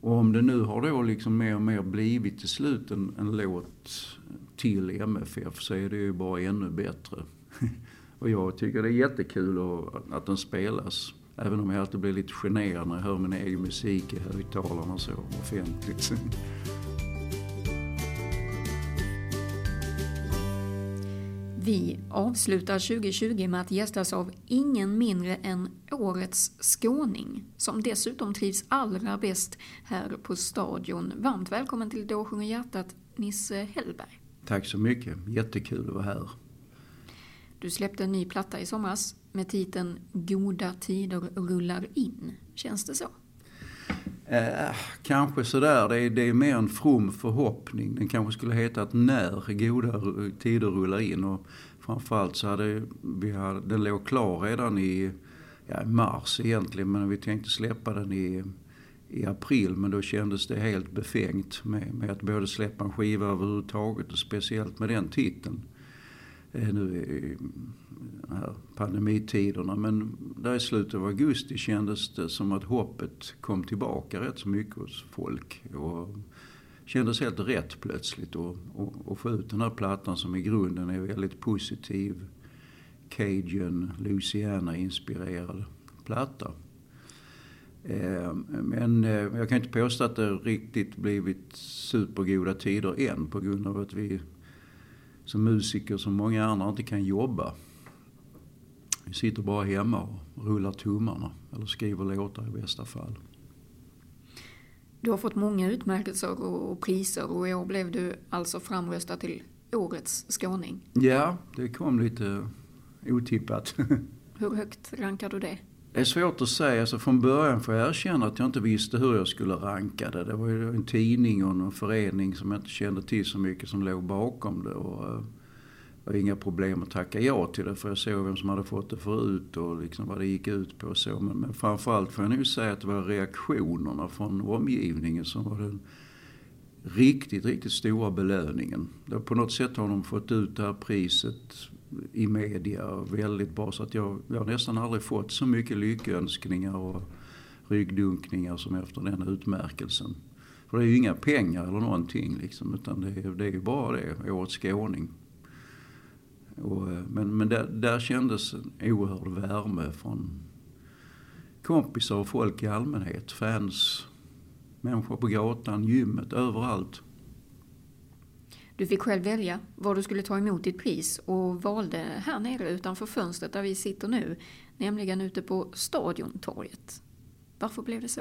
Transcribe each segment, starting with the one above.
Och om det nu har då liksom mer och mer blivit till slut en, en låt till MFF så är det ju bara ännu bättre. och jag tycker det är jättekul att den spelas. Även om jag alltid blir lite generad när jag hör min egen musik i högtalarna så offentligt. Vi avslutar 2020 med att gästas av ingen mindre än årets skåning, som dessutom trivs allra bäst här på Stadion. Varmt välkommen till Då sjunger hjärtat, Nisse Hellberg. Tack så mycket, jättekul att vara här. Du släppte en ny platta i somras med titeln Goda tider rullar in. Känns det så? Eh, kanske sådär. Det är, det är mer en from förhoppning. Den kanske skulle heta att när goda tider rullar in. Och framförallt så hade vi hade, den låg klar redan i ja, mars egentligen. Men vi tänkte släppa den i, i april. Men då kändes det helt befängt med, med att både släppa en skiva överhuvudtaget och speciellt med den titeln. Eh, nu i de här pandemitiderna. Men där i slutet av augusti kändes det som att hoppet kom tillbaka rätt så mycket hos folk. Och kändes helt rätt plötsligt att få ut den här plattan som i grunden är väldigt positiv. Cajun, Louisiana-inspirerad platta. Eh, men eh, jag kan inte påstå att det riktigt blivit supergoda tider än på grund av att vi som musiker som många andra inte kan jobba. Vi sitter bara hemma och rullar tummarna eller skriver låtar i bästa fall. Du har fått många utmärkelser och priser och i år blev du alltså framröstad till Årets skåning. Ja, det kom lite otippat. Hur högt rankar du det? Det är svårt att säga. Alltså från början får jag erkänna att jag inte visste hur jag skulle ranka det. Det var ju en tidning och en förening som jag inte kände till så mycket som låg bakom det. Och eh, det hade var inga problem att tacka ja till det för jag såg vem som hade fått det förut och liksom vad det gick ut på. och Så. Men, men framförallt får jag nog säga att det var reaktionerna från omgivningen som var den riktigt, riktigt stora belöningen. På något sätt har de fått ut det här priset i media väldigt bra. Så att jag, jag har nästan aldrig fått så mycket lyckönskningar och ryggdunkningar som efter den utmärkelsen. För det är ju inga pengar eller någonting liksom, utan det är, det är ju bara det, årets skåning. Och, eh, men men där, där kändes en oerhörd värme från kompisar och folk i allmänhet. Fans, människor på gatan, gymmet, överallt. Du fick själv välja var du skulle ta emot ditt pris och valde här nere utanför fönstret där vi sitter nu, nämligen ute på Stadiontorget. Varför blev det så?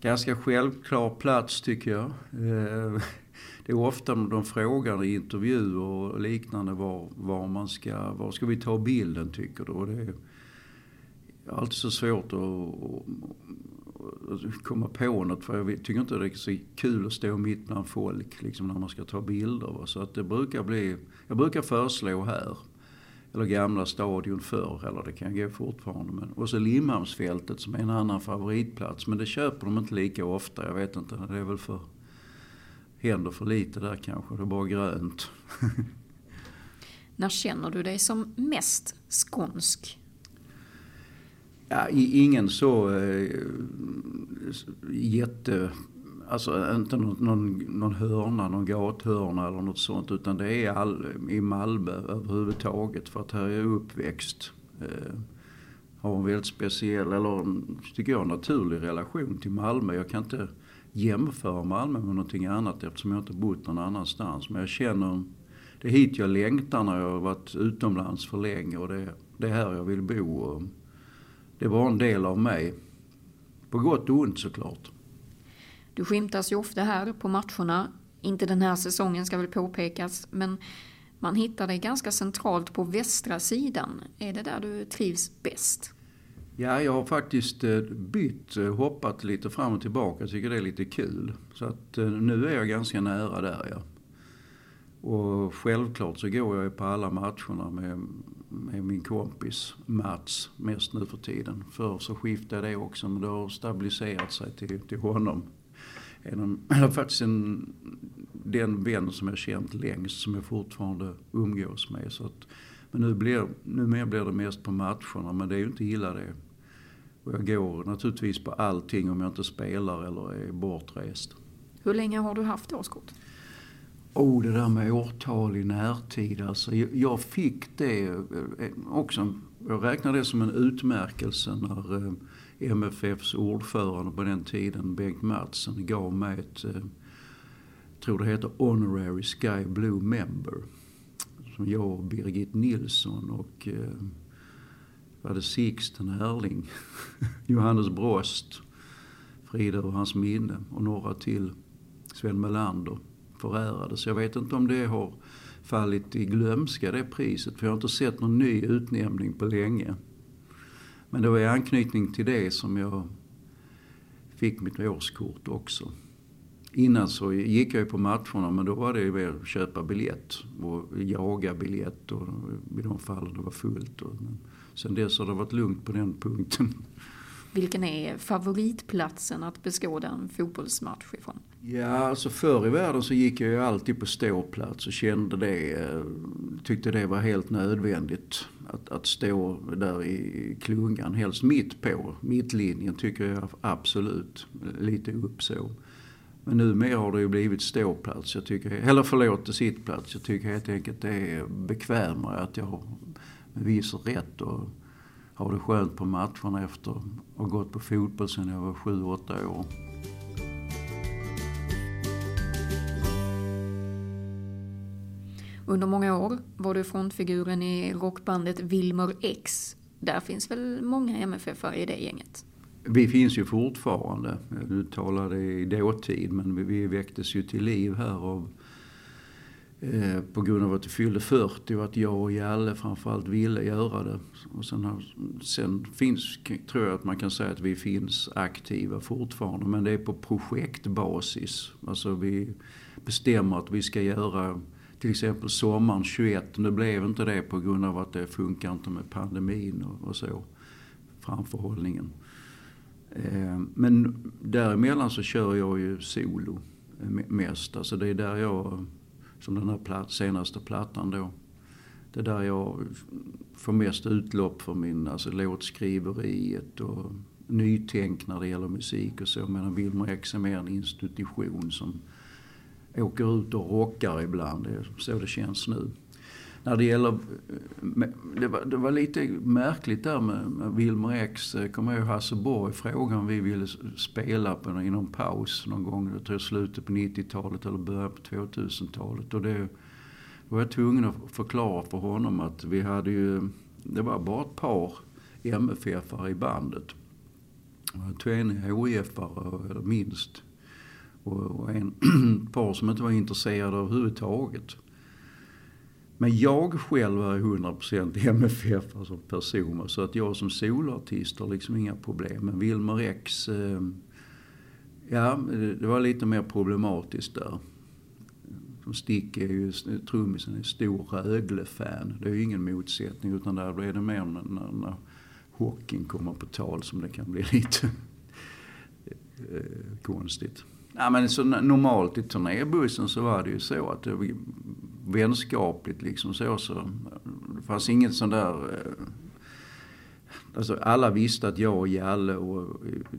Ganska självklar plats tycker jag. Eh, det är ofta de frågar i intervjuer och liknande var, var man ska, var ska vi ta bilden tycker du? Och det är alltid så svårt att, komma på något. För jag tycker inte det är så kul att stå mitt bland folk liksom när man ska ta bilder. Så att det brukar bli, jag brukar föreslå här. Eller gamla stadion förr, eller det kan gå fortfarande. Men, och så Limhamnsfältet som är en annan favoritplats. Men det köper de inte lika ofta, jag vet inte. Det är väl för, händer för lite där kanske. Det är bara grönt. När känner du dig som mest skånsk? Ja, ingen så äh, jätte... Alltså inte någon, någon, någon hörna, någon gathörna eller något sånt. Utan det är all, i Malmö överhuvudtaget. För att här är jag uppväxt. Eh, har en väldigt speciell, eller tycker jag, naturlig relation till Malmö. Jag kan inte jämföra Malmö med någonting annat eftersom jag inte bott någon annanstans. Men jag känner, det är hit jag längtar när jag har varit utomlands för länge och det, det är här jag vill bo. Och, det var en del av mig. På gott och ont såklart. Du skymtas ju ofta här på matcherna. Inte den här säsongen ska väl påpekas, men man hittar dig ganska centralt på västra sidan. Är det där du trivs bäst? Ja, jag har faktiskt eh, bytt, eh, hoppat lite fram och tillbaka. Jag tycker det är lite kul. Så att eh, nu är jag ganska nära där ja. Och självklart så går jag på alla matcherna med, med min kompis Mats mest nu för tiden. Förr så skiftade det också men det har stabiliserat sig till, till honom. En, faktiskt en, den vän som jag känt längst som jag fortfarande umgås med. Så att, men nu blir, numera blir det mest på matcherna men det är ju inte illa det. Och jag går naturligtvis på allting om jag inte spelar eller är bortrest. Hur länge har du haft årskort? Oh, det där med årtal i närtid. Alltså, jag fick det eh, också. Jag räknar det som en utmärkelse när eh, MFFs ordförande på den tiden, Bengt Mattsson, gav mig ett, jag tror det heter Honorary Sky Blue Member. Som jag och Birgit Nilsson och var det Sixten Erling, Johannes Brost, Frida och hans minne och några till, Sven Melander förärade. Så Jag vet inte om det har fallit i glömska det priset för jag har inte sett någon ny utnämning på länge. Men det var i anknytning till det som jag fick mitt årskort också. Innan så gick jag ju på matcherna men då var det ju mer att köpa biljett och jaga biljett och i de fallen det var fullt. Och, sen dess har det varit lugnt på den punkten. Vilken är favoritplatsen att beskåda en fotbollsmatch ifrån? Ja, alltså förr i världen så gick jag ju alltid på ståplats och kände det, eh, tyckte det var helt nödvändigt. Att, att stå där i klungan, helst mitt på. Mittlinjen tycker jag absolut, eh, lite upp så. Men numera har det ju blivit ståplats, jag tycker, eller förlåt, sittplats. Jag tycker helt enkelt det är bekvämare att jag med viss rätt och har det skönt på matcherna efter att ha gått på fotboll sedan jag var sju, åtta år. Under många år var du frontfiguren i rockbandet Wilmer X. Där finns väl många MFF i det gänget? Vi finns ju fortfarande. Du talade i dåtid men vi väcktes ju till liv här av Eh, på grund av att jag fyllde 40 och att jag och Jalle framförallt ville göra det. Och sen, har, sen finns, tror jag att man kan säga att vi finns aktiva fortfarande men det är på projektbasis. Alltså vi bestämmer att vi ska göra till exempel sommaren 21. Nu blev inte det på grund av att det funkar inte med pandemin och, och så. Framförhållningen. Eh, men däremellan så kör jag ju solo eh, mest. Alltså det är där jag som den här plat, senaste plattan då. Det är där jag får mest utlopp för min, alltså låtskriveriet och nytänk när det gäller musik och så. Medan Wilmer X är mer en institution som åker ut och rockar ibland. Det är så det känns nu när det gäller... Eh, det var, det var lite märkligt där med, med Wilmer X. Eh, kommer jag ihåg Hasse Borg frågade om vi ville spela på i någon paus någon gång. Jag tror slutet på 90-talet eller början på 2000-talet. Och det var jag tvungen att förklara för honom att vi hade ju... Det var bara ett par MFF-are i bandet. Två HIF-are, eller minst. Och en par som inte var intresserade överhuvudtaget. Men jag själv är 100% MFF som alltså person. Så att jag som soloartist har liksom inga problem. Men Wilmer X, eh, ja det var lite mer problematiskt där. Som Stick är ju, trummisen är stor Rögle-fan. Det är ju ingen motsättning utan där blir det mer när, när, när hockeyn kommer på tal som det kan bli lite eh, konstigt. Ja, men så normalt i turnébussen så var det ju så att det var vänskapligt liksom så. så det fanns inget sån där... Eh, alltså alla visste att jag och Jalle och eh,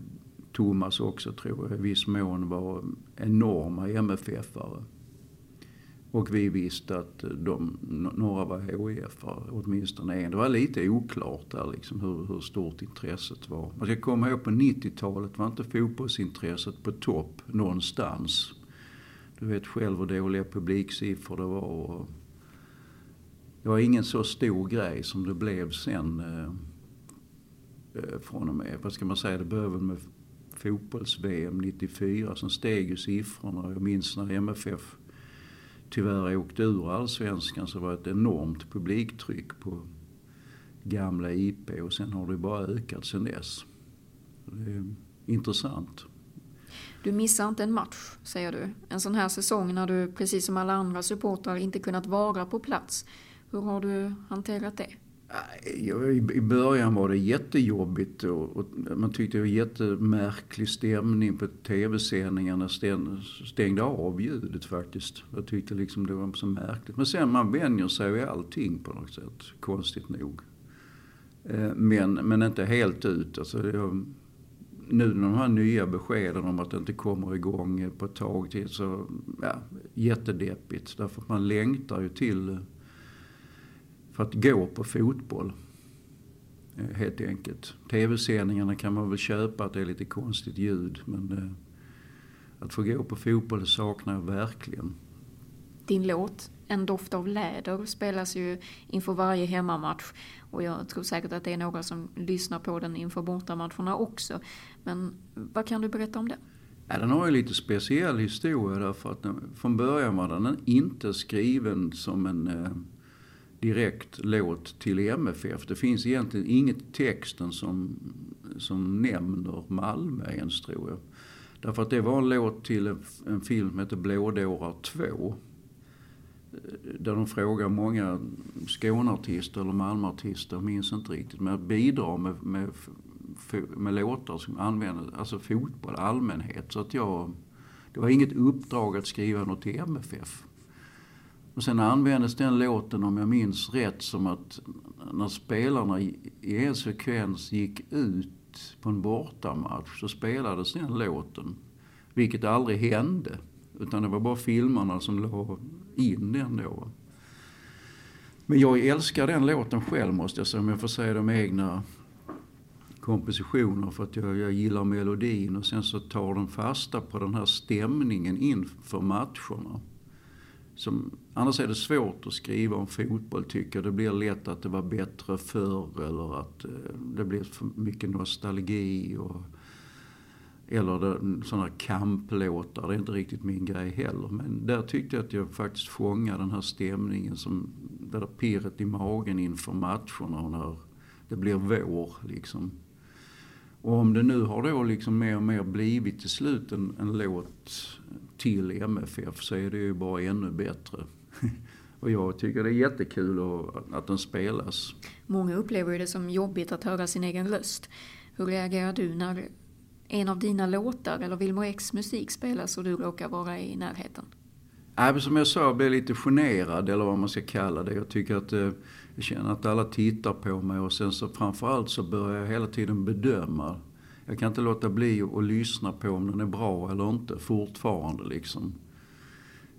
Thomas också tror jag i viss mån var enorma MFF-are. Och vi visste att de, några var HIF, åtminstone en. Det var lite oklart där liksom hur, hur stort intresset var. Alltså man ska komma ihåg på 90-talet var inte fotbollsintresset på topp någonstans. Du vet själv hur dåliga publiksiffror det var. Och det var ingen så stor grej som det blev sen. Eh, eh från och med, vad ska man säga, det började väl med fotbolls-VM 94. Sen steg ju siffrorna. Jag minns när MFF tyvärr åkte ur allsvenskan så var det ett enormt publiktryck på gamla IP och sen har det bara ökat sen dess. Det är intressant. Du missar inte en match, säger du. En sån här säsong när du, precis som alla andra supportrar, inte kunnat vara på plats. Hur har du hanterat det? I början var det jättejobbigt och, man tyckte det var jättemärklig stämning på tv-sändningarna. Stängde av ljudet faktiskt. Jag tyckte liksom det var så märkligt. Men sen man vänjer sig vid allting på något sätt, konstigt nog. Eh, men, men inte helt ut. Alltså, jag, nu de här nya beskeden om att det inte kommer igång på ett tag till så, ja, jättedeppigt. Därför att man längtar ju till för att gå på fotboll. Eh, helt enkelt. Tv-sändningarna kan man väl köpa att det är lite konstigt ljud men eh, att få gå på fotboll saknar jag verkligen. Din låt En doft av läder spelas ju inför varje hemmamatch och jag tror säkert att det är några som lyssnar på den inför bortamatcherna också. Men vad kan du berätta om den? Ja, den har ju lite speciell historia därför att den, från början var den inte skriven som en eh, direkt låt till MFF. Det finns egentligen inget i texten som, som nämner Malmö ens tror jag. Därför att det var en låt till en, en film som heter Blådårar 2. Eh, där de frågar många Skåneartister eller Malmöartister, jag minns inte riktigt, men att bidra med, med, med låtar som använder, alltså fotboll allmänhet. Så att jag, det var inget uppdrag att skriva något till MFF. Och sen användes den låten, om jag minns rätt, som att när spelarna i en sekvens gick ut på en bortamatch så spelades den låten. Vilket aldrig hände. Utan det var bara filmarna som la in den då. Men jag älskar den låten själv måste jag säga, om jag får säga de egna kompositioner för att jag, jag gillar melodin och sen så tar den fasta på den här stämningen inför matcherna. Som, annars är det svårt att skriva om fotboll tycker jag. Det blir lätt att det var bättre förr eller att eh, det blir för mycket nostalgi. Och, eller sådana kamplåtar, det är inte riktigt min grej heller. Men där tyckte jag att jag faktiskt fångade den här stämningen, som, det där pirret i magen inför matcherna och när det blir vår. Liksom. Och om det nu har då liksom mer och mer blivit till slut en, en låt till MFF så är det ju bara ännu bättre. och jag tycker det är jättekul att, den spelas. Många upplever det som jobbigt att höra sin egen röst. Hur reagerar du när en av dina låtar eller Wilmer X musik spelas och du råkar vara i närheten? Äh, som jag sa, jag blir lite generad eller vad man ska kalla det. Jag tycker att eh, jag känner att alla tittar på mig och sen så framförallt så börjar jag hela tiden bedöma. Jag kan inte låta bli att lyssna på om den är bra eller inte fortfarande liksom.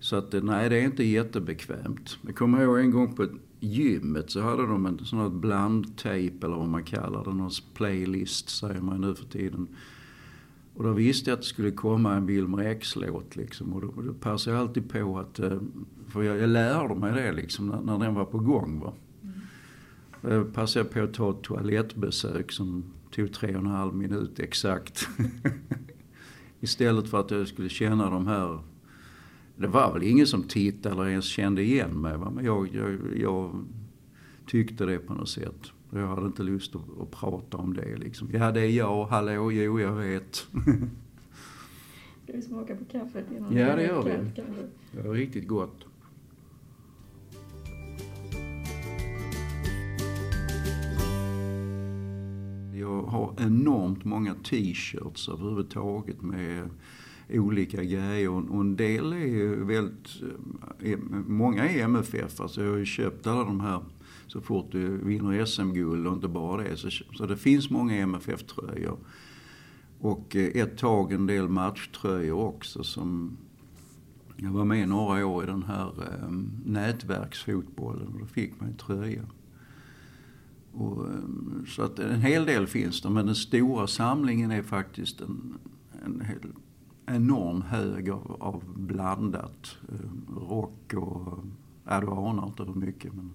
Så att nej, det är inte jättebekvämt. Jag kommer ihåg en gång på gymmet så hade de en sån här blandtape eller vad man kallar det, någon playlist säger man nu för tiden. Och då visste jag att det skulle komma en Wilmer X-låt liksom. Och då, då passade jag alltid på att, eh, för jag, jag lärde mig det liksom när, när den var på gång va. Mm. Jag passade på att ta ett toalettbesök som tog tre och en halv minut exakt. Istället för att jag skulle känna de här det var väl ingen som tittade eller ens kände igen mig. Va? Men jag, jag, jag tyckte det på något sätt. Jag hade inte lust att, att prata om det liksom. Ja, det är jag. Hallå, jo, jag vet. Ska vi smaka på kaffet Ja, det gör vi. Det är riktigt gott. Jag har enormt många t-shirts överhuvudtaget med olika grejer och en del är ju väldigt, eh, eh, många är MFF. Alltså jag har ju köpt alla de här så fort du vinner SM-guld och inte bara det. Så, så det finns många MFF-tröjor. Och eh, ett tag en del matchtröjor också som jag var med några år i den här eh, nätverksfotbollen och då fick man en tröja. Och, eh, så att en hel del finns det men den stora samlingen är faktiskt en, en hel, enorm hög av, av blandat. Eh, rock och, ja du anar inte hur mycket men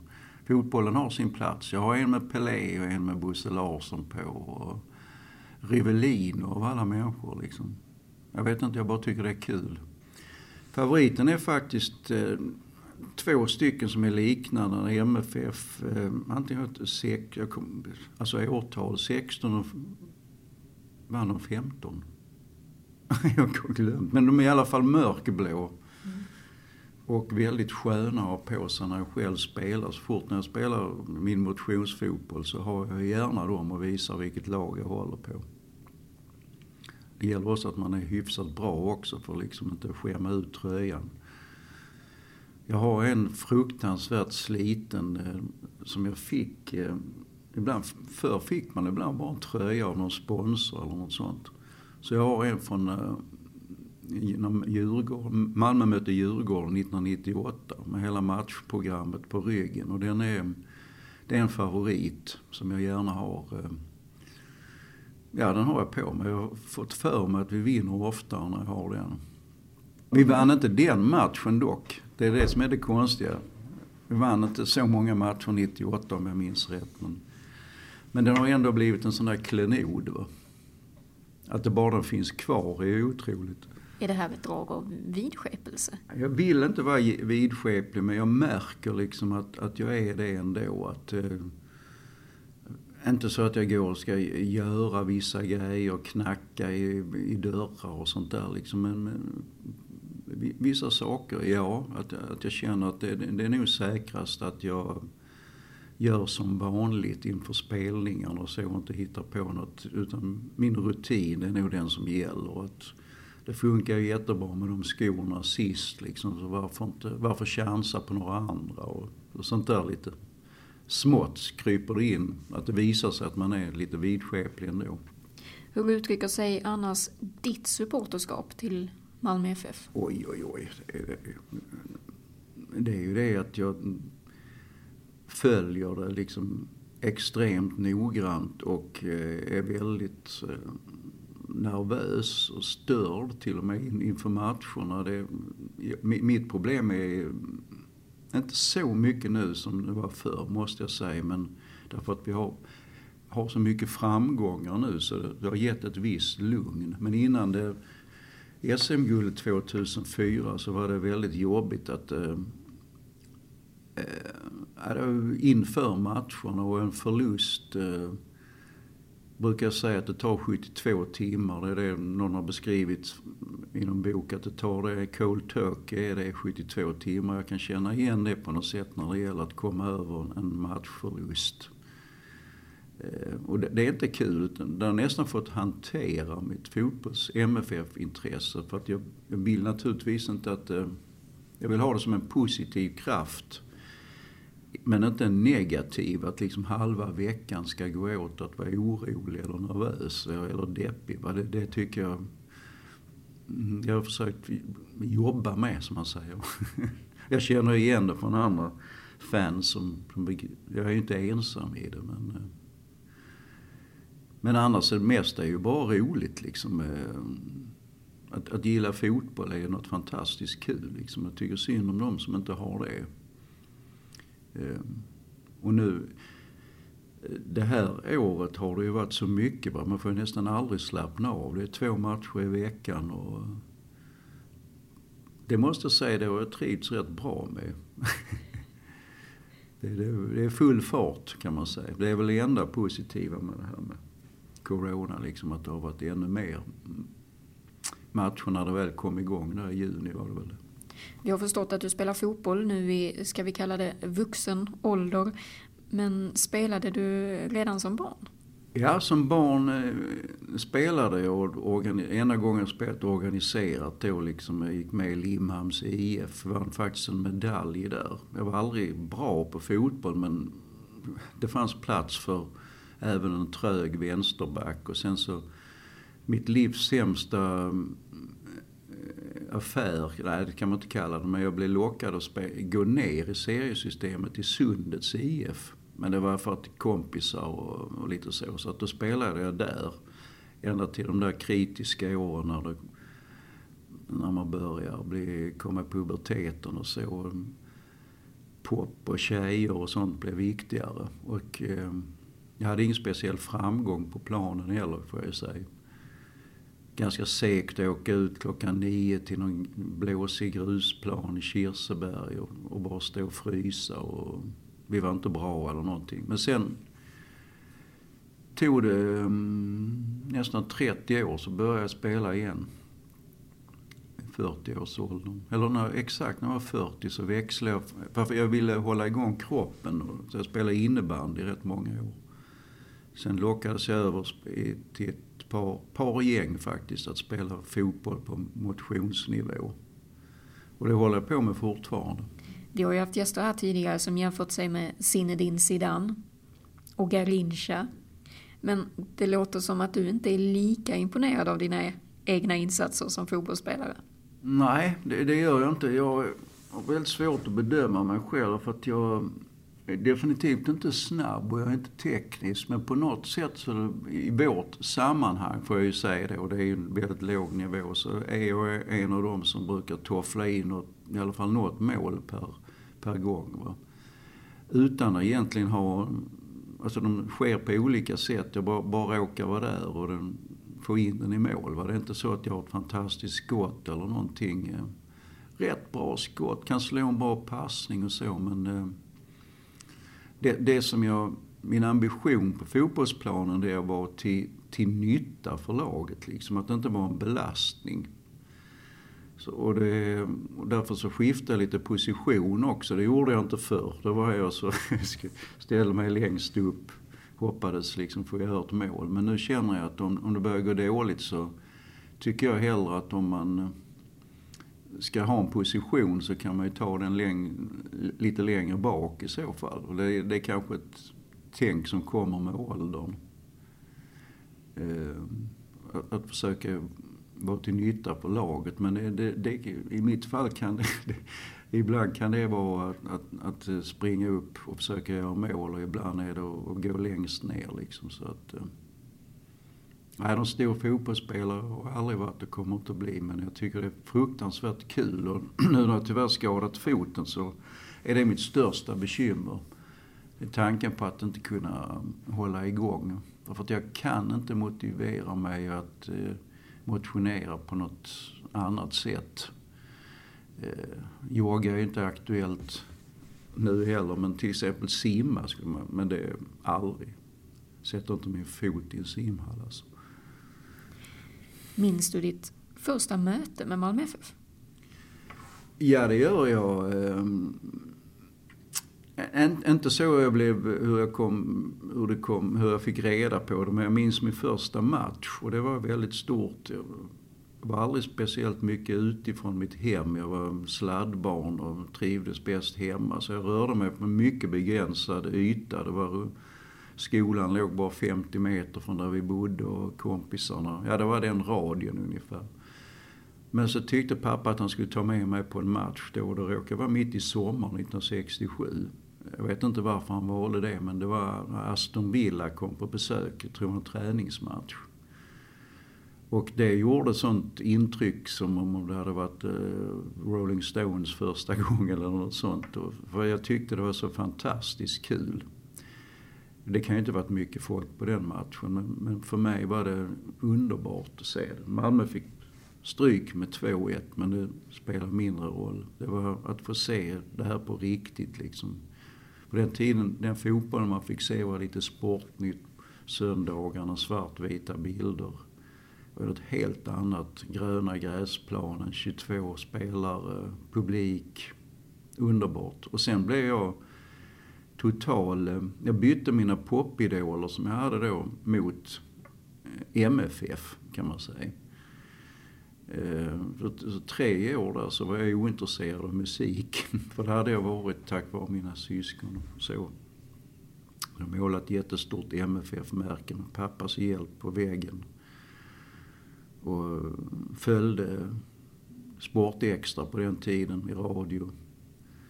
fotbollen har sin plats. Jag har en med Pelé och en med Bosse Larsson på. Och Rivelin och alla människor liksom. Jag vet inte, jag bara tycker det är kul. Favoriten är faktiskt eh, två stycken som är liknande. MFF, eh, antingen sex, jag kom, alltså årtal 16 och vann de 15. jag har glömt. Men de är i alla fall mörkblå. Och väldigt sköna att ha på sig när jag själv spelar. Så fort när jag spelar min motionsfotboll så har jag gärna dem och visar vilket lag jag håller på. Det gäller också att man är hyfsat bra också för att liksom inte skämma ut tröjan. Jag har en fruktansvärt sliten eh, som jag fick eh, ibland, förr fick man ibland bara en tröja av någon sponsor eller något sånt. Så jag har en från eh, Djurgården. Malmö mötte Djurgården 1998 med hela matchprogrammet på ryggen. Och den är, det är en favorit som jag gärna har. Ja, den har jag på mig. Jag har fått för mig att vi vinner oftare när jag har den. Vi vann inte den matchen dock. Det är det som är det konstiga. Vi vann inte så många matcher 98 om jag minns rätt. Men, men den har ändå blivit en sån där klenod. Va? Att det bara finns kvar är otroligt. Är det här ett drag av vidskepelse? Jag vill inte vara vidskeplig men jag märker liksom att, att jag är det ändå. Att, eh, inte så att jag går och ska göra vissa grejer, knacka i, i dörrar och sånt där liksom. Men, men vissa saker, ja. Att, att jag känner att det, det är nog säkrast att jag gör som vanligt inför spelningarna och så och inte hittar på något. Utan min rutin är nog den som gäller. Att det funkar ju jättebra med de skorna sist liksom. Så varför, inte, varför chansa på några andra och, och sånt där lite smått kryper det in. Att det visar sig att man är lite vidskeplig ändå. Hur uttrycker sig annars ditt supporterskap till Malmö FF? Oj, oj, oj. Det är, ju det att jag följer det liksom extremt noggrant och eh, är väldigt eh, nervös och störd till och med inför matcherna. Det, mitt problem är inte så mycket nu som det var förr måste jag säga. Men därför att vi har, har så mycket framgångar nu så det har gett ett visst lugn. Men innan det SM-guldet 2004 så var det väldigt jobbigt att eh, eh inför matcherna och en förlust eh, brukar jag säga att det tar 72 timmar. Det är det någon har beskrivit i någon bok att det tar det. Cold turkey är det 72 timmar. Jag kan känna igen det på något sätt när det gäller att komma över en matchförlust. Eh, och det, är inte kul, utan det har nästan fått hantera mitt fotbolls MFF-intresse. För att jag, jag vill naturligtvis inte att... Eh, jag vill ha det som en positiv kraft. Men inte en negativ, att liksom halva veckan ska gå åt att vara orolig eller nervös eller deppig. Det, det tycker jag... Mm, jag har försökt jobba med, som man säger. Jag känner igen det från andra fans som... Jag är ju inte ensam i det, men... Eh, men annars är det mesta är ju bara roligt liksom. Eh, att, att gilla fotboll är något fantastiskt kul liksom. Jag tycker synd om de som inte har det. Eh, och nu, eh, det här året har det ju varit så mycket. Va? Man får ju nästan aldrig slappna av. Det är två matcher i veckan och det måste jag säga, det har jag trivts rätt bra med. det, det, är full fart kan man säga. Det är väl det enda positiva med det här med corona, liksom att det har varit ännu mer matcher när det väl kom igång där i juni var det väl. Vi har förstått att du spelar fotboll nu i, ska vi kalla det, vuxen ålder. Men spelade du redan som barn? Ja, som barn eh, spelade jag och ena gången spelat organiserat då liksom. Jag gick med i Limhamns IF, vann faktiskt en medalj där. Jag var aldrig bra på fotboll men det fanns plats för även en trög vänsterback. Och sen så, mitt livs sämsta eh, affär, nej det kan man inte kalla det, men jag blev lockad att gå ner i seriesystemet i Sundets IF. Men det var för att kompisar och, och lite så. Så att då spelade jag där. Ända till de där kritiska åren när, det, när man börjar bli, komma i puberteten och så. Pop och tjejer och sånt blev viktigare. Och eh, jag hade ingen speciell framgång på planen heller får jag säga. Ganska segt att åka ut klockan nio till någon blåsig grusplan i Kirseberg och, och bara stå och frysa. Och vi var inte bra eller någonting. Men sen tog det um, nästan 30 år så började jag spela igen. 40-årsåldern. Eller när, exakt när jag var 40 så växlade jag. För jag ville hålla igång kroppen. Så jag spelade innebandy i rätt många år. Sen lockades jag över till ett par, par gäng faktiskt att spela fotboll på motionsnivå. Och det håller jag på med fortfarande. Vi har ju haft gäster här tidigare som jämfört sig med Zinedine Zidane. och Garincha. Men det låter som att du inte är lika imponerad av dina egna insatser som fotbollsspelare. Nej, det, det gör jag inte. Jag har väldigt svårt att bedöma mig själv för att jag definitivt inte snabb och jag är inte teknisk. Men på något sätt så i vårt sammanhang får jag ju säga det och det är ju en väldigt låg nivå så är jag en av dem som brukar toffla in något, i alla fall något mål per, per gång. Va? Utan att egentligen ha Alltså de sker på olika sätt. Jag bara, bara råkar vara där och den, få in den i mål. Va? Det är inte så att jag har ett fantastiskt skott eller någonting. Rätt bra skott, kan slå en bra passning och så men eh, det, det som jag, min ambition på fotbollsplanen det är att vara till, till nytta för laget liksom. Att det inte vara en belastning. Så, och, det, och därför så skiftade jag lite position också. Det gjorde jag inte förr. Då var jag så, ställde mig längst upp, hoppades liksom få göra ett mål. Men nu känner jag att om, om det börjar gå dåligt så tycker jag hellre att om man ska ha en position så kan man ju ta den läng lite längre bak i så fall. Och det, det är kanske ett tänk som kommer med åldern. Eh, att, att försöka vara till nytta för laget. Men det, det, det, i mitt fall kan det, ibland kan det vara att, att, att, springa upp och försöka göra mål och ibland är det att gå längst ner. Liksom, så att, eh, Nej, de stor fotbollsspelare har aldrig varit och kommer inte att bli. Men jag tycker det är fruktansvärt kul. Och nu när jag tyvärr skadat foten så är det mitt största bekymmer. Det är tanken på att inte kunna hålla igång. För att jag kan inte motivera mig att eh, motionera på något annat sätt. Eh, yoga är inte aktuellt nu heller, men till exempel simma skulle man, men det är aldrig. Sätter inte min fot i en simhall alltså. Minns du ditt första möte med Malmö FF? Ja, det gör jag. Ehm, inte så jag blev, hur, jag kom, hur, det kom, hur jag fick reda på det, men jag minns min första match och det var väldigt stort. Jag var aldrig speciellt mycket utifrån mitt hem. Jag var sladdbarn och trivdes bäst hemma. Så jag rörde mig på en mycket begränsad yta. Det var, skolan låg bara 50 meter från där vi bodde och kompisarna. Ja, det var den radien ungefär. Men så tyckte pappa att han skulle ta med mig på en match då. Det råkade vara mitt i sommaren 1967. Jag vet inte varför han valde det, men det var när Aston Villa kom på besök. Jag tror det var en träningsmatch. Och det gjorde sånt intryck som om det hade varit eh, Rolling Stones första gången eller något sånt. För jag tyckte det var så fantastiskt kul. Det kan ju inte varit mycket folk på den matchen, men, men för mig var det underbart att se det. Malmö fick stryk med 2-1, men det spelar mindre roll. Det var att få se det här på riktigt liksom. På den tiden, den fotbollen man fick se var lite Sportnytt, söndagarna, svartvita bilder. Det var ett helt annat. Gröna gräsplanen, 22 spelare, publik. Underbart. Och sen blev jag total... Eh, jag bytte mina popidoler som jag hade då mot eh, MFF kan man säga. Eh, så tre år där så var jag ointresserad av musik. För det hade jag varit tack vare mina syskon. och Så. Jag målat ett jättestort MFF-märke med pappas hjälp på väggen. Och följde Sportextra på den tiden i radio.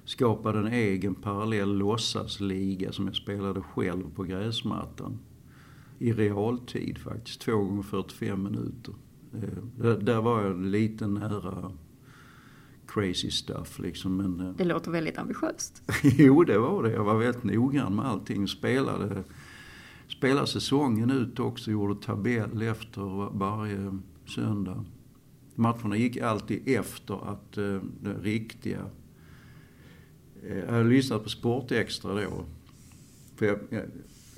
Skapade en egen parallell låtsasliga som jag spelade själv på gräsmattan. I realtid faktiskt, två gånger 45 minuter. Eh, där var jag lite nära crazy stuff liksom. Men, eh, det låter väldigt ambitiöst. jo, det var det. Jag var väldigt noggrann med allting. Spelade, spelade säsongen ut också, gjorde tabell efter varje söndag. Matcherna gick alltid efter att uh, det riktiga... Eh, jag hade lyssnat på Sportextra då. För jag, jag,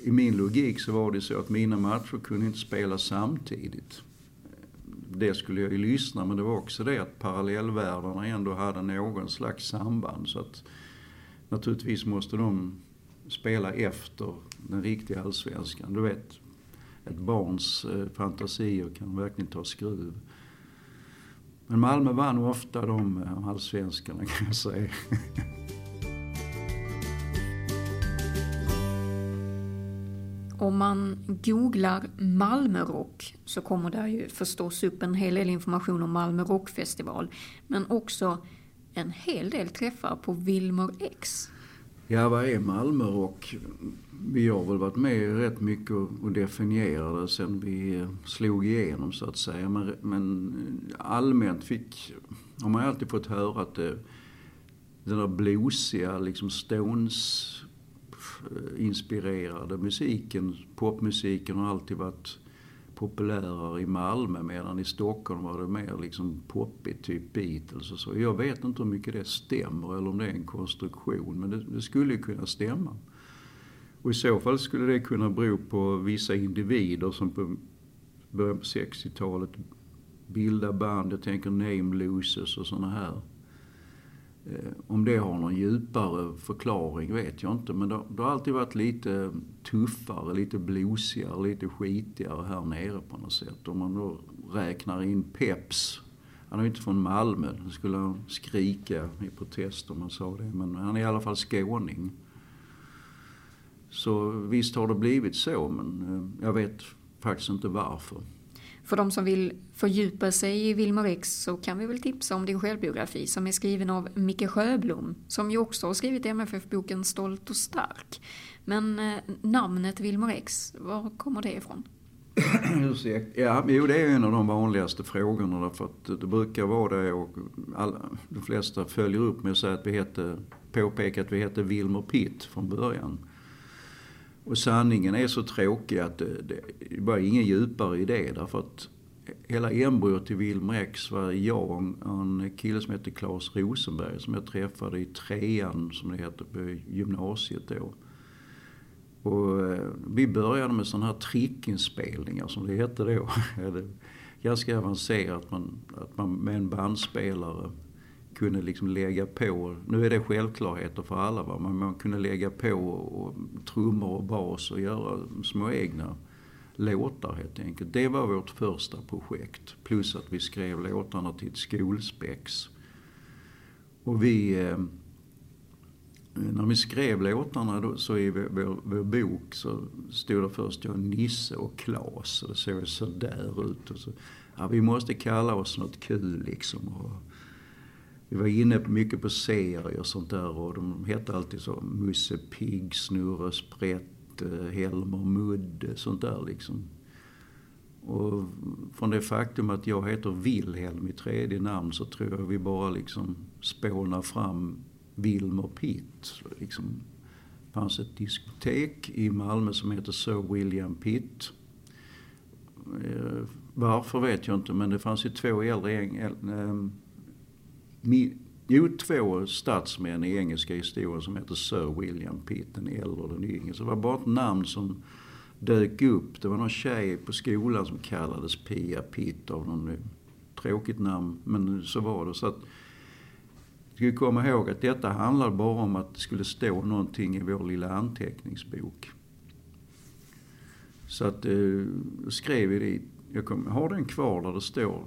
I min logik så var det så att mina matcher kunde inte spelas samtidigt det skulle jag ju lyssna men det var också det att parallellvärldarna ändå hade någon slags samband. Så att naturligtvis måste de spela efter den riktiga allsvenskan. Du vet, ett barns eh, fantasier kan verkligen ta skruv. Men Malmö vann ofta de eh, allsvenskarna kan jag säga. om man googlar Malmörock så kommer det ju förstås upp en hel del information om Malmö rockfestival. Men också en hel del träffar på Wilmer X. Ja, vad är Malmörock? Vi har väl varit med rätt mycket och definierat det sen vi slog igenom så att säga. Men, men allmänt fick, har man alltid fått höra att det, den där bluesiga, liksom Stones inspirerade musiken, popmusiken har alltid varit populärare i Malmö medan i Stockholm var det mer liksom poppigt, typ Beatles och så. Jag vet inte hur mycket det stämmer eller om det är en konstruktion men det, det skulle ju kunna stämma. Och i så fall skulle det kunna bero på vissa individer som på början på 60-talet bildade band, jag tänker Name Losers och sådana här Eh, om det har någon djupare förklaring vet jag inte. Men det, det har alltid varit lite tuffare, lite blosigare, lite skitigare här nere på något sätt. Om man då räknar in Peps. Han är ju inte från Malmö. Då skulle han skrika i protest om man sa det. Men han är i alla fall skåning. Så visst har det blivit så, men eh, jag vet faktiskt inte varför. För de som vill fördjupa sig i Wilmer X så kan vi väl tipsa om din självbiografi som är skriven av Micke Sjöblom som ju också har skrivit MFF-boken Stolt och stark. Men eh, namnet Wilmer X, var kommer det ifrån? Ursäkta. Ja, jo, det är en av de vanligaste frågorna därför att det brukar vara det och alla, de flesta följer upp med att säga att vi hette, påpeka att vi hette Wilmer Pitt från början. Och sanningen är så tråkig att det, det var ingen djupare idé därför att hela embryot till Wilmer X var jag och en kille som hette Claes Rosenberg som jag träffade i trean, som det heter, på gymnasiet då. Och eh, vi började med sådana här trickinspelningar som det hette då. Ganska avancerat man, att man med en bandspelare kunde liksom lägga på, nu är det självklarheter för alla va, men man kunde lägga på och, trummor och bas och göra små egna låtar helt enkelt. Det var vårt första projekt. Plus att vi skrev låtarna till ett skolspex. Och vi, eh, när vi skrev låtarna då, så i vår, vår bok så stod det först jag, Nisse och Klas. Och det såg sådär ut. Och så, ja, vi måste kalla oss något kul liksom. Och, vi var inne mycket på serier och sånt där och de hette alltid så Musse Pigg, Snurre Sprätt, eh, Helmer Mudde, sånt där liksom. Och från det faktum att jag heter Wilhelm i tredje namn så tror jag vi bara liksom spånar fram Wilmer Pitt. Liksom. Det fanns ett diskotek i Malmö som heter Sir William Pitt. Eh, varför vet jag inte men det fanns ju två äldre ehm, jo, två statsmän i engelska historien som heter Sir William Pitt, den äldre och den yngre. Så det var bara ett namn som dök upp. Det var någon tjej på skolan som kallades Pia Pitt av någon eh, tråkigt namn, men så var det. Så att, vi ska komma ihåg att detta handlar bara om att det skulle stå någonting i vår lilla anteckningsbok. Så att, eh, skrev vi dit, jag kom, har den kvar där det står,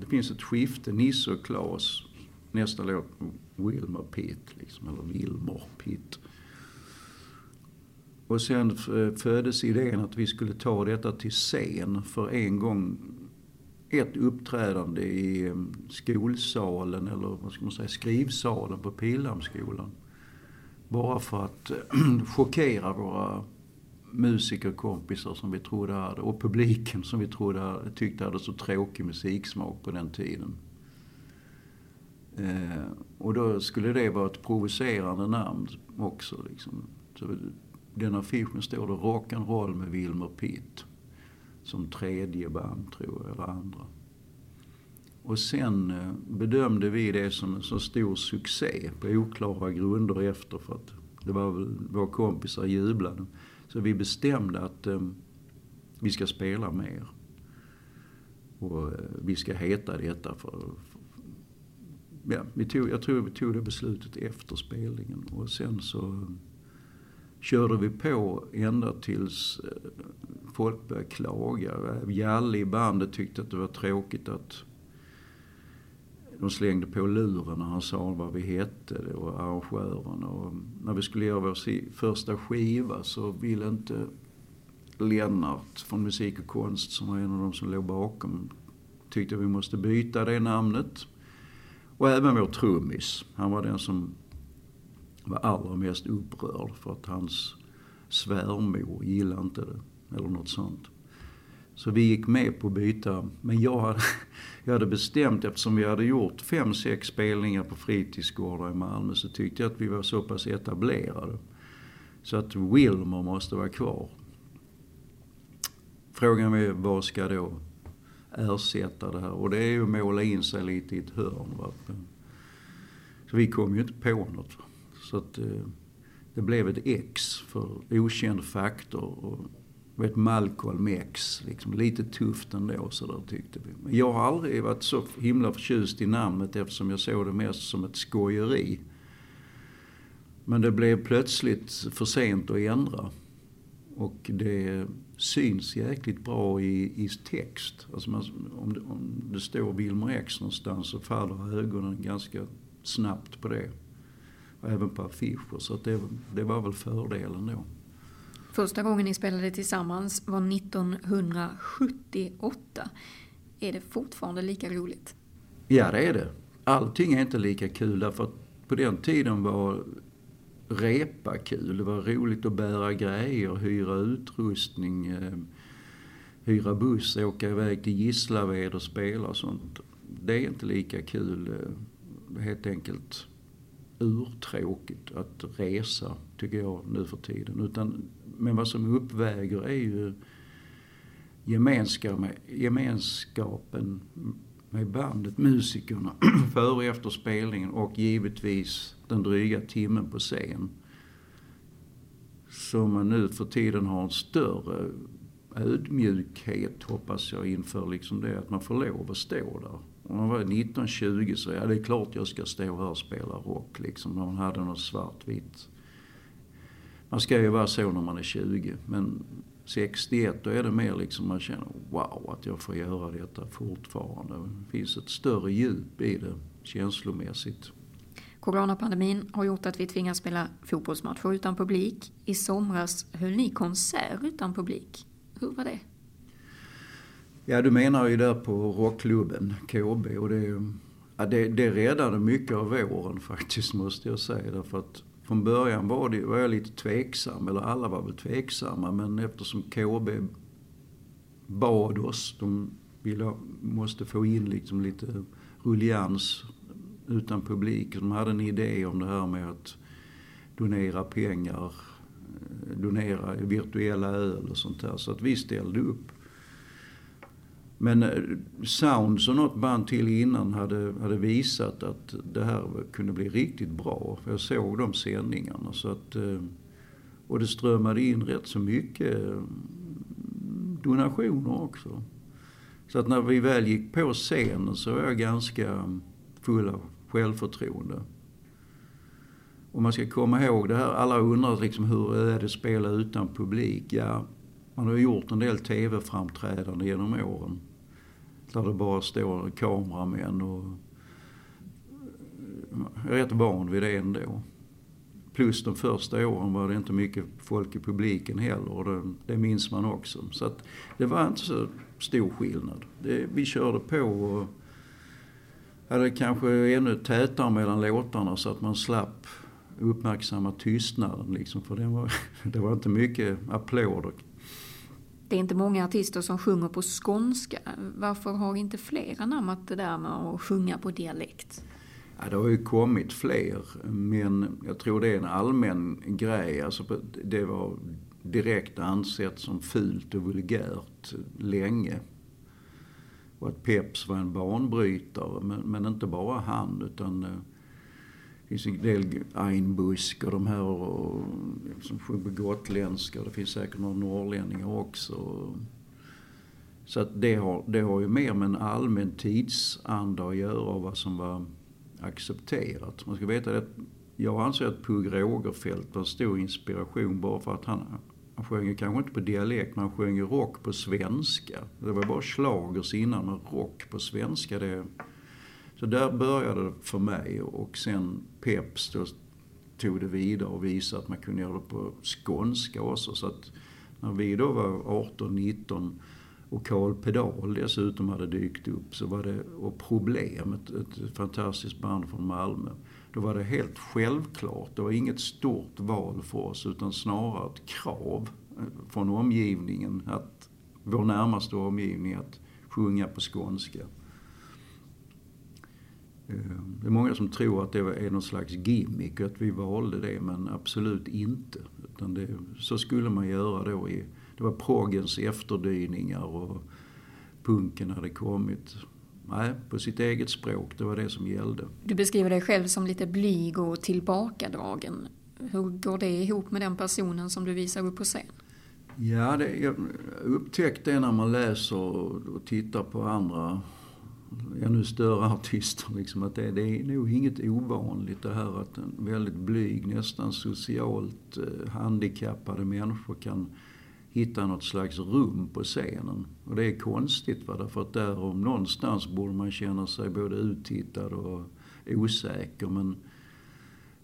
det finns ett skifte, Nisse och Klas nästa låt Wilmer Pitt, liksom, eller Wilmer Pitt. Och sen eh, föddes idén att vi skulle ta detta till scen för en gång ett uppträdande i eh, skolsalen, eller vad ska man säga, skrivsalen på Pildammsskolan. Bara för att eh, chockera våra musikerkompisar som vi trodde hade, och publiken som vi trodde tyckte hade så tråkig musiksmak på den tiden. Eh, och då skulle det vara ett provocerande namn också. Liksom. Så den affischen står det Rock'n'Roll med Wilmer Pitt. Som tredje band tror jag, eller andra. Och sen eh, bedömde vi det som en så stor succé på oklara grunder efter för att det var väl våra kompisar jublade. Så vi bestämde att eh, vi ska spela mer. Och eh, vi ska heta detta för, ja, vi tog, jag tror vi tog det beslutet efter spelningen och sen så körde vi på ända tills eh, folk började klaga. Jalle i bandet tyckte att det var tråkigt att de slängde på luren när han sa vad vi hette och arrangören. Och när vi skulle göra vår första skiva så ville inte Lennart från Musik och konst som var en av de som låg bakom tyckte vi måste byta det namnet. Och även vår trummis. Han var den som var allra mest upprörd för att hans svärmor gillade inte det. Eller något sånt. Så vi gick med på att byta. Men jag hade, jag hade bestämt, eftersom vi hade gjort fem, sex spelningar på fritidsgårdar i Malmö, så tyckte jag att vi var så pass etablerade. Så att Wilmer måste vara kvar. Frågan är vad ska då ersätta det här? Och det är ju att måla in sig lite i ett hörn. Va? Så vi kom ju inte på något. Så att eh, det blev ett X för okänd faktor. Och vet Malcolm X, liksom lite tufft ändå så där tyckte vi. Men jag har aldrig varit så himla förtjust i namnet eftersom jag såg det mest som ett skojeri. Men det blev plötsligt för sent att ändra. Och det syns jäkligt bra i, i text. Alltså man, om, det, om det står Wilmer X någonstans så faller ögonen ganska snabbt på det. Och även på affischer. Så det, det var väl fördelen då. Första gången ni spelade tillsammans var 1978. Är det fortfarande lika roligt? Ja, det är det. Allting är inte lika kul därför att på den tiden var repa kul. Det var roligt att bära grejer, hyra utrustning, eh, hyra buss, åka iväg till Gislaved och spela och sånt. Det är inte lika kul eh, helt enkelt urtråkigt att resa, tycker jag nu för tiden. Utan, men vad som uppväger är ju gemenskapen med bandet, musikerna, före och efter spelningen och givetvis den dryga timmen på scen. Så man nu för tiden har en större ödmjukhet, hoppas jag, inför liksom det att man får lov att stå där. Om man var 19-20 så, ja det är klart jag ska stå här och spela rock liksom. När man hade något svartvitt. Man ska ju vara så när man är 20. Men 61 då är det mer liksom man känner wow att jag får göra detta fortfarande. Det finns ett större djup i det känslomässigt. Coronapandemin har gjort att vi tvingas spela fotbollsmatcher utan publik. I somras höll ni konsert utan publik. Hur var det? Ja, du menar ju där på rockklubben KB och det, ja, det, det räddade mycket av våren faktiskt måste jag säga. Därför att från början var, det, var jag lite tveksam, eller alla var väl tveksamma, men eftersom KB bad oss, de ville, måste få in liksom lite rullians utan publik. De hade en idé om det här med att donera pengar, eh, donera virtuella öl och sånt där. Så att vi ställde upp. Men Sound Sounds och något band till innan hade, hade visat att det här kunde bli riktigt bra. För jag såg de sändningarna. Så att, eh, och det strömmade in rätt så mycket mm, donationer också. Så att när vi väl gick på scenen så var jag ganska full av självförtroende. Och man ska komma ihåg det här, alla undrar liksom hur är det att spela utan publik? Ja, man har gjort en del TV-framträdanden genom åren. Där det bara står kameramän och jag är rätt van vid det ändå. Plus de första åren var det inte mycket folk i publiken heller och det, det minns man också. Så att det var inte så stor skillnad. Det, vi körde på och hade kanske ännu tätare mellan låtarna så att man slapp uppmärksamma tystnaden liksom. För det var, det var inte mycket applåder det är inte många artister som sjunger på skånska. Varför har inte fler anammat det där med att sjunga på dialekt? Ja, det har ju kommit fler, men jag tror det är en allmän grej. Alltså, det var direkt ansett som fult och vulgärt länge. Och att Peps var en banbrytare, men, men inte bara han utan eh, det finns en del Einbusk och de här och, som sjunger gotländska. Det finns säkert några norrlänningar också. Så att det har, det har ju mer med en allmän tidsanda att göra av vad som var accepterat. Man ska veta att jag anser att Pugh Rogefeldt var en stor inspiration bara för att han, man sjöng ju kanske inte på dialekt, man sjöng ju rock på svenska. Det var bara slagers innan, men rock på svenska det så där började det för mig och sen Peps då tog det vidare och visade att man kunde göra det på skånska också. Så att När vi då var 18-19 och Karl Pedal dessutom hade dykt upp så var det, och Problem, ett, ett fantastiskt band från Malmö. Då var det helt självklart, det var inget stort val för oss utan snarare ett krav eh, från omgivningen, att, vår närmaste omgivning, att sjunga på skånska. Ehm, det är många som tror att det är någon slags gimmick att vi valde det, men absolut inte. Utan det, så skulle man göra då i, det var proggens efterdyningar och punken hade kommit. Nej, på sitt eget språk, det var det som gällde. Du beskriver dig själv som lite blyg och tillbakadragen. Hur går det ihop med den personen som du visar upp på scen? Ja, det, jag upptäckte det när man läser och tittar på andra ännu större artister. Liksom, att det, det, är nog inget ovanligt det här att en väldigt blyg, nästan socialt eh, handikappade människor kan hitta något slags rum på scenen. Och det är konstigt va, därför att där om någonstans borde man känna sig både uttittad och osäker. Men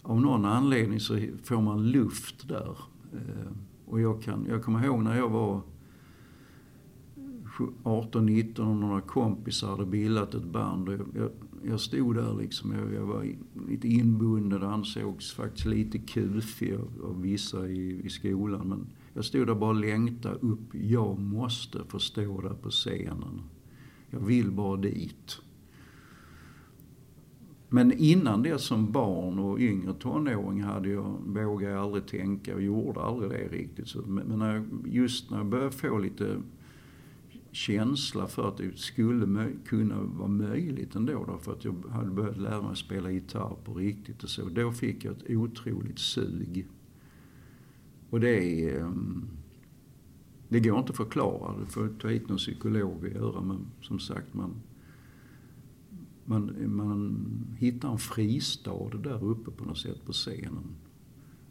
av någon anledning så får man luft där. Eh, och jag, kan, jag kommer ihåg när jag var 18-19 och några kompisar hade bildat ett band. Och jag, jag, jag stod där liksom, jag, jag, var lite inbunden ansågs faktiskt lite kufig av, av vissa i, i skolan. Men jag stod där bara och längtade upp. Jag måste få stå där på scenen. Jag vill bara dit. Men innan det som barn och yngre tonåring hade jag, vågade jag aldrig tänka och gjorde aldrig det riktigt. Så, men när jag, just när jag började få lite känsla för att det skulle kunna vara möjligt ändå då, för att jag hade börjat lära mig spela gitarr på riktigt och så. Då fick jag ett otroligt sug. Och det är... Ehm, det går inte att förklara, det får ta hit någon psykolog och göra men som sagt man, man, man hittar en fristad där uppe på något sätt på scenen.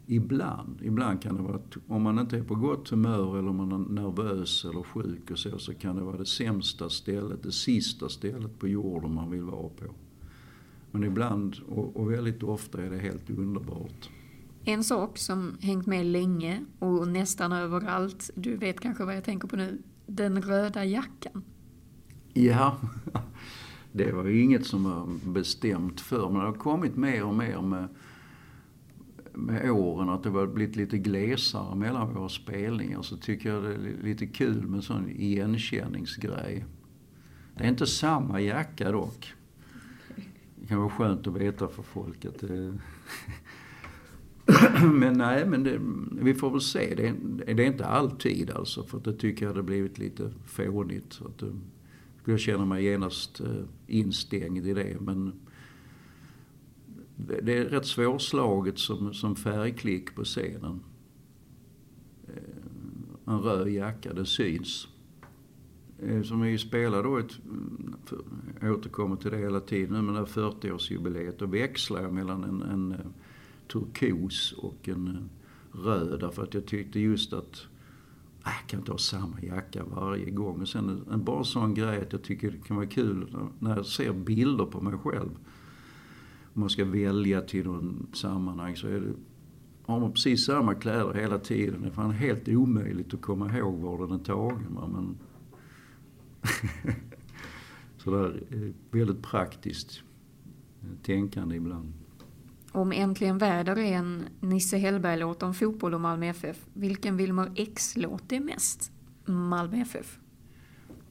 Ibland, ibland kan det vara, om man inte är på gott humör eller om man är nervös eller sjuk och så, så kan det vara det sämsta stället, det sista stället på jorden man vill vara på. Men ibland, och, och väldigt ofta, är det helt underbart. En sak som hängt med länge och nästan överallt, du vet kanske vad jag tänker på nu, den röda jackan. Ja, det var ju inget som var bestämt för men det har kommit mer och mer med med åren att det har blivit lite glesare mellan våra spelningar så tycker jag det är lite kul med sån igenkänningsgrej. Det är inte samma jacka dock. Det kan vara skönt att veta för folk att det... men nej, men det, vi får väl se. Det är, det är inte alltid alltså, för det tycker jag hade blivit lite fånigt. Så att, eh, jag känner mig genast eh, instängd i det. Men det är rätt svårslaget som, som färgklick på scenen. Eh, en röd jacka, det syns. Som vi spelar då ett, jag återkommer till det hela tiden nu, men det här 40-årsjubileet, då växlar jag mellan en, en turkos och en eh, röd. Därför att jag tyckte just att ah, jag kan inte ha samma jacka varje gång. Och sen en, bara sån grej att jag tycker det kan vara kul när jag ser bilder på mig själv om man ska välja till någon sammanhang så är det, har man precis samma kläder hela tiden. Det är fan helt omöjligt att komma ihåg var den är tagen. Men sådär eh, väldigt praktiskt eh, tänkande ibland. Om Äntligen väder är en Nisse Hellberg-låt om fotboll och Malmö FF, vilken Wilmer X-låt är mest Malmö FF?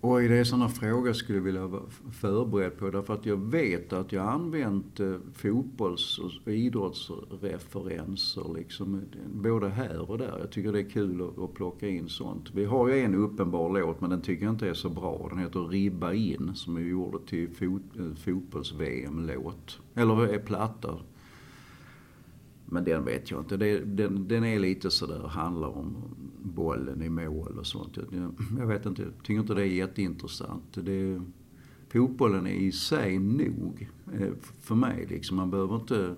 Oj, det är sådana frågor jag skulle vilja vara förberedd på. Därför att jag vet att jag har använt eh, fotbolls och idrottsreferenser liksom, både här och där. Jag tycker det är kul att, plocka in sånt. Vi har ju en uppenbar låt, men den tycker jag inte är så bra. Den heter Ribba in, som är gjord till fot, eh, fotbolls-VM-låt. Eller är platta. Men den vet jag inte. Det, den, den är lite sådär, handlar om bollen i mål och sånt. Jag, jag vet inte, jag tycker inte det är jätteintressant. Det, fotbollen är i sig nog eh, för mig. Liksom. Man behöver inte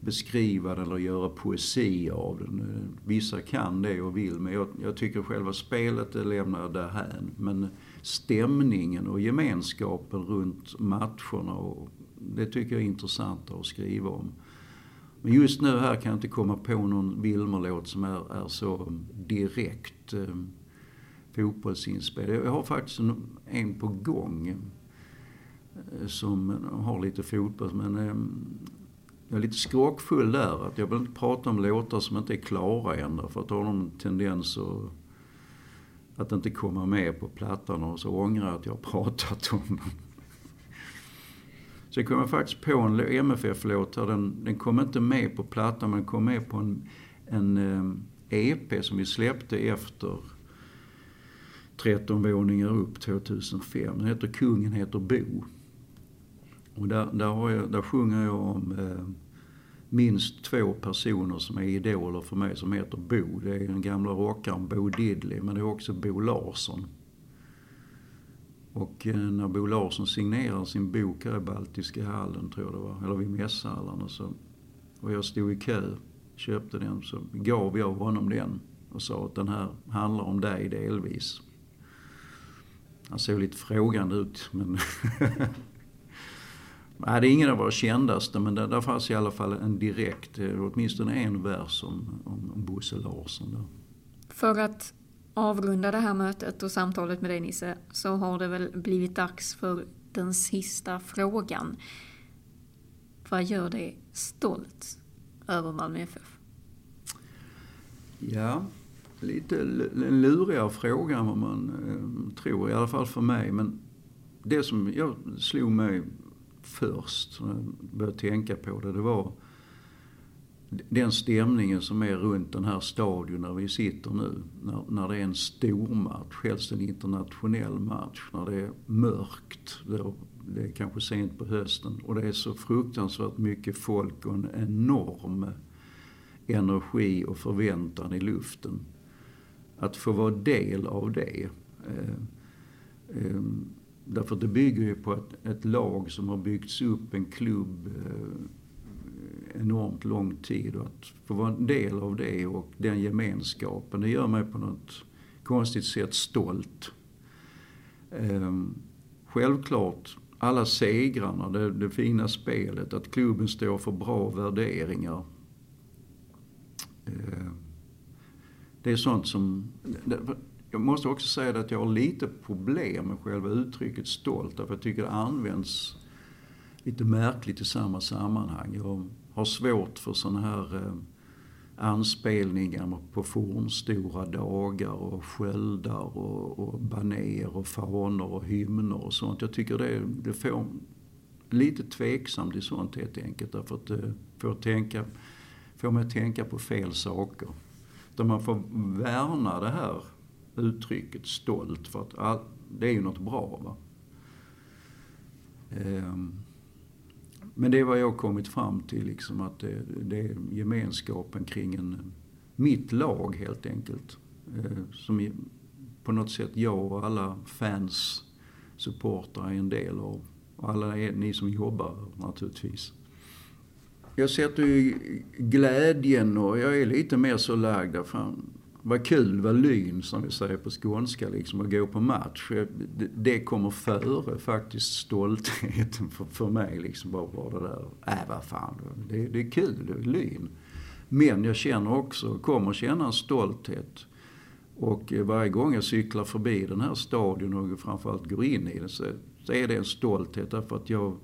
beskriva den eller göra poesi av den. Vissa kan det och vill, men jag, jag tycker själva spelet det lämnar jag därhän. Men stämningen och gemenskapen runt matcherna, och, det tycker jag är intressant att skriva om. Men just nu här kan jag inte komma på någon Wilmer-låt som är, är så direkt eh, fotbollsinspelad. Jag har faktiskt en, en på gång eh, som har lite fotboll, men eh, jag är lite skrockfull där. Att jag vill inte prata om låtar som inte är klara än. För att ha någon tendens att, att inte komma med på plattan och så ångrar jag att jag har pratat om dem. Så jag kom faktiskt på en MFF-låt här. Den, den kom inte med på plattan men den kom med på en, en EP eh, som vi släppte efter 13 våningar upp 2005. Den heter Kungen heter Bo. Och där, där, har jag, där sjunger jag om eh, minst två personer som är idoler för mig som heter Bo. Det är den gamla rockaren Bo Diddley men det är också Bo Larsson. Och eh, när Bo Larsson signerade sin bok här i Baltiska hallen, tror jag det var, eller vid mässhallen, så, och jag stod i kö, köpte den, så gav jag honom den och sa att den här handlar om dig delvis. Han såg lite frågande ut, men Nej, det är ingen av våra kändaste, men där, där fanns i alla fall en direkt, eh, åtminstone en vers om, om, om Bosse Larsson. Där. För att avrunda det här mötet och samtalet med dig Nisse, så har det väl blivit dags för den sista frågan. Vad gör dig stolt över Malmö FF? Ja, lite en lurigare fråga än vad man eh, tror, i alla fall för mig. Men det som jag slog mig först, när jag började tänka på det, det var den stämningen som är runt den här stadion där vi sitter nu. När, när det är en stor match, helst en internationell match. När det är mörkt, det är kanske sent på hösten och det är så fruktansvärt mycket folk och en enorm energi och förväntan i luften. Att få vara del av det. Eh, eh, därför att det bygger ju på ett, ett lag som har byggts upp, en klubb eh, enormt lång tid och att få vara en del av det och den gemenskapen, det gör mig på något konstigt sätt stolt. Ehm, självklart, alla segrarna, det, det fina spelet, att klubben står för bra värderingar. Ehm, det är sånt som... Jag måste också säga att jag har lite problem med själva uttrycket stolt, därför jag tycker det används lite märkligt i samma sammanhang. Jag har svårt för sådana här eh, anspelningar på fornstora dagar och sköldar och, och baner och fanor och hymner och sånt. Jag tycker det, det får lite tveksamt i sånt helt enkelt därför att det får, tänka, får mig att tänka på fel saker. Där man får värna det här uttrycket stolt för att all, det är ju något bra. Va? Um, men det är vad jag har kommit fram till, liksom, att det, det är gemenskapen kring en, mitt lag helt enkelt. Eh, som på något sätt jag och alla fans, supportrar är en del av. Och alla är, ni som jobbar naturligtvis. Jag sätter ju glädjen och jag är lite mer så lagd. Fan, vad kul, vad lyn som vi säger på skånska liksom, att gå på match. Det, det kommer före faktiskt stoltheten för, för mig liksom. Bara, bara det där, äh vad fan, det, det är kul, det är lyn. Men jag känner också, kommer känna en stolthet. Och eh, varje gång jag cyklar förbi den här stadion och framförallt går in i den så, så är det en stolthet därför att jag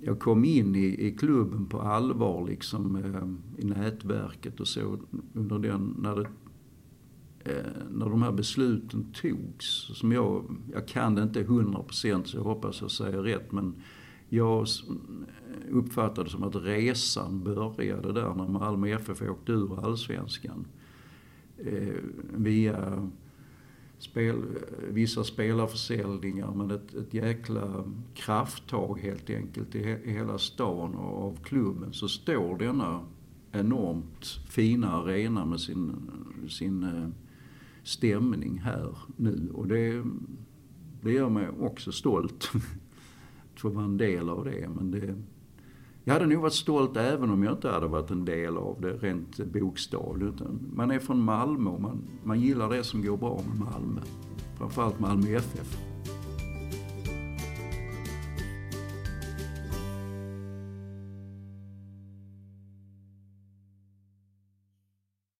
jag kom in i, i klubben på allvar liksom eh, i nätverket och så under den, när det eh, när de här besluten togs, som jag, jag kan det inte 100% så jag hoppas jag säger rätt, men jag eh, uppfattade det som att resan började där när Malmö FF åkte ur allsvenskan. Eh, via spel, vissa spelarförsäljningar men ett, ett jäkla krafttag helt enkelt i, he, i hela stan och av klubben så står denna enormt fina arena med sin, sin eh, stämning här nu och det, det gör mig också stolt att få vara en del av det. Men det, jag hade nog varit stolt även om jag inte hade varit en del av det rent bokstavligt. Man är från Malmö och man, man gillar det som går bra med Malmö. Framförallt Malmö FF.